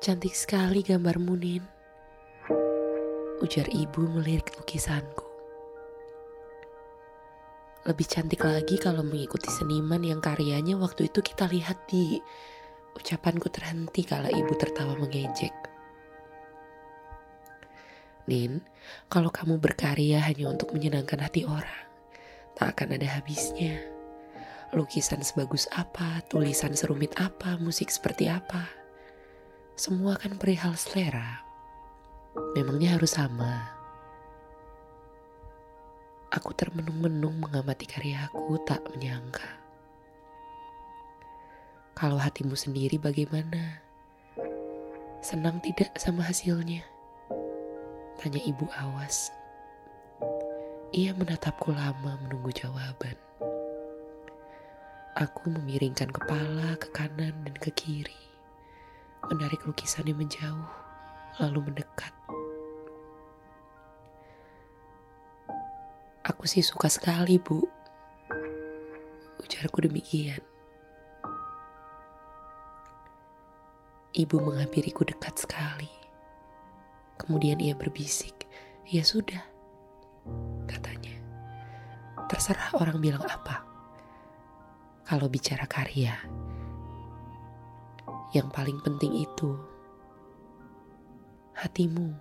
Cantik sekali gambarmu, Nin. Ujar ibu melirik lukisanku. Lebih cantik lagi kalau mengikuti seniman yang karyanya waktu itu kita lihat di ucapanku terhenti kala ibu tertawa mengejek. Nin, kalau kamu berkarya hanya untuk menyenangkan hati orang, tak akan ada habisnya. Lukisan sebagus apa, tulisan serumit apa, musik seperti apa. Semua kan perihal selera. Memangnya harus sama. Aku termenung-menung mengamati karyaku tak menyangka. Kalau hatimu sendiri bagaimana? Senang tidak sama hasilnya? Tanya ibu awas. Ia menatapku lama menunggu jawaban. Aku memiringkan kepala ke kanan dan ke kiri. Menarik lukisannya menjauh, lalu mendekat. Aku sih suka sekali, Bu. Ujarku demikian. Ibu menghampiriku dekat sekali. Kemudian ia berbisik, "Ya sudah," katanya. Terserah orang bilang apa. Kalau bicara karya, yang paling penting itu hatimu.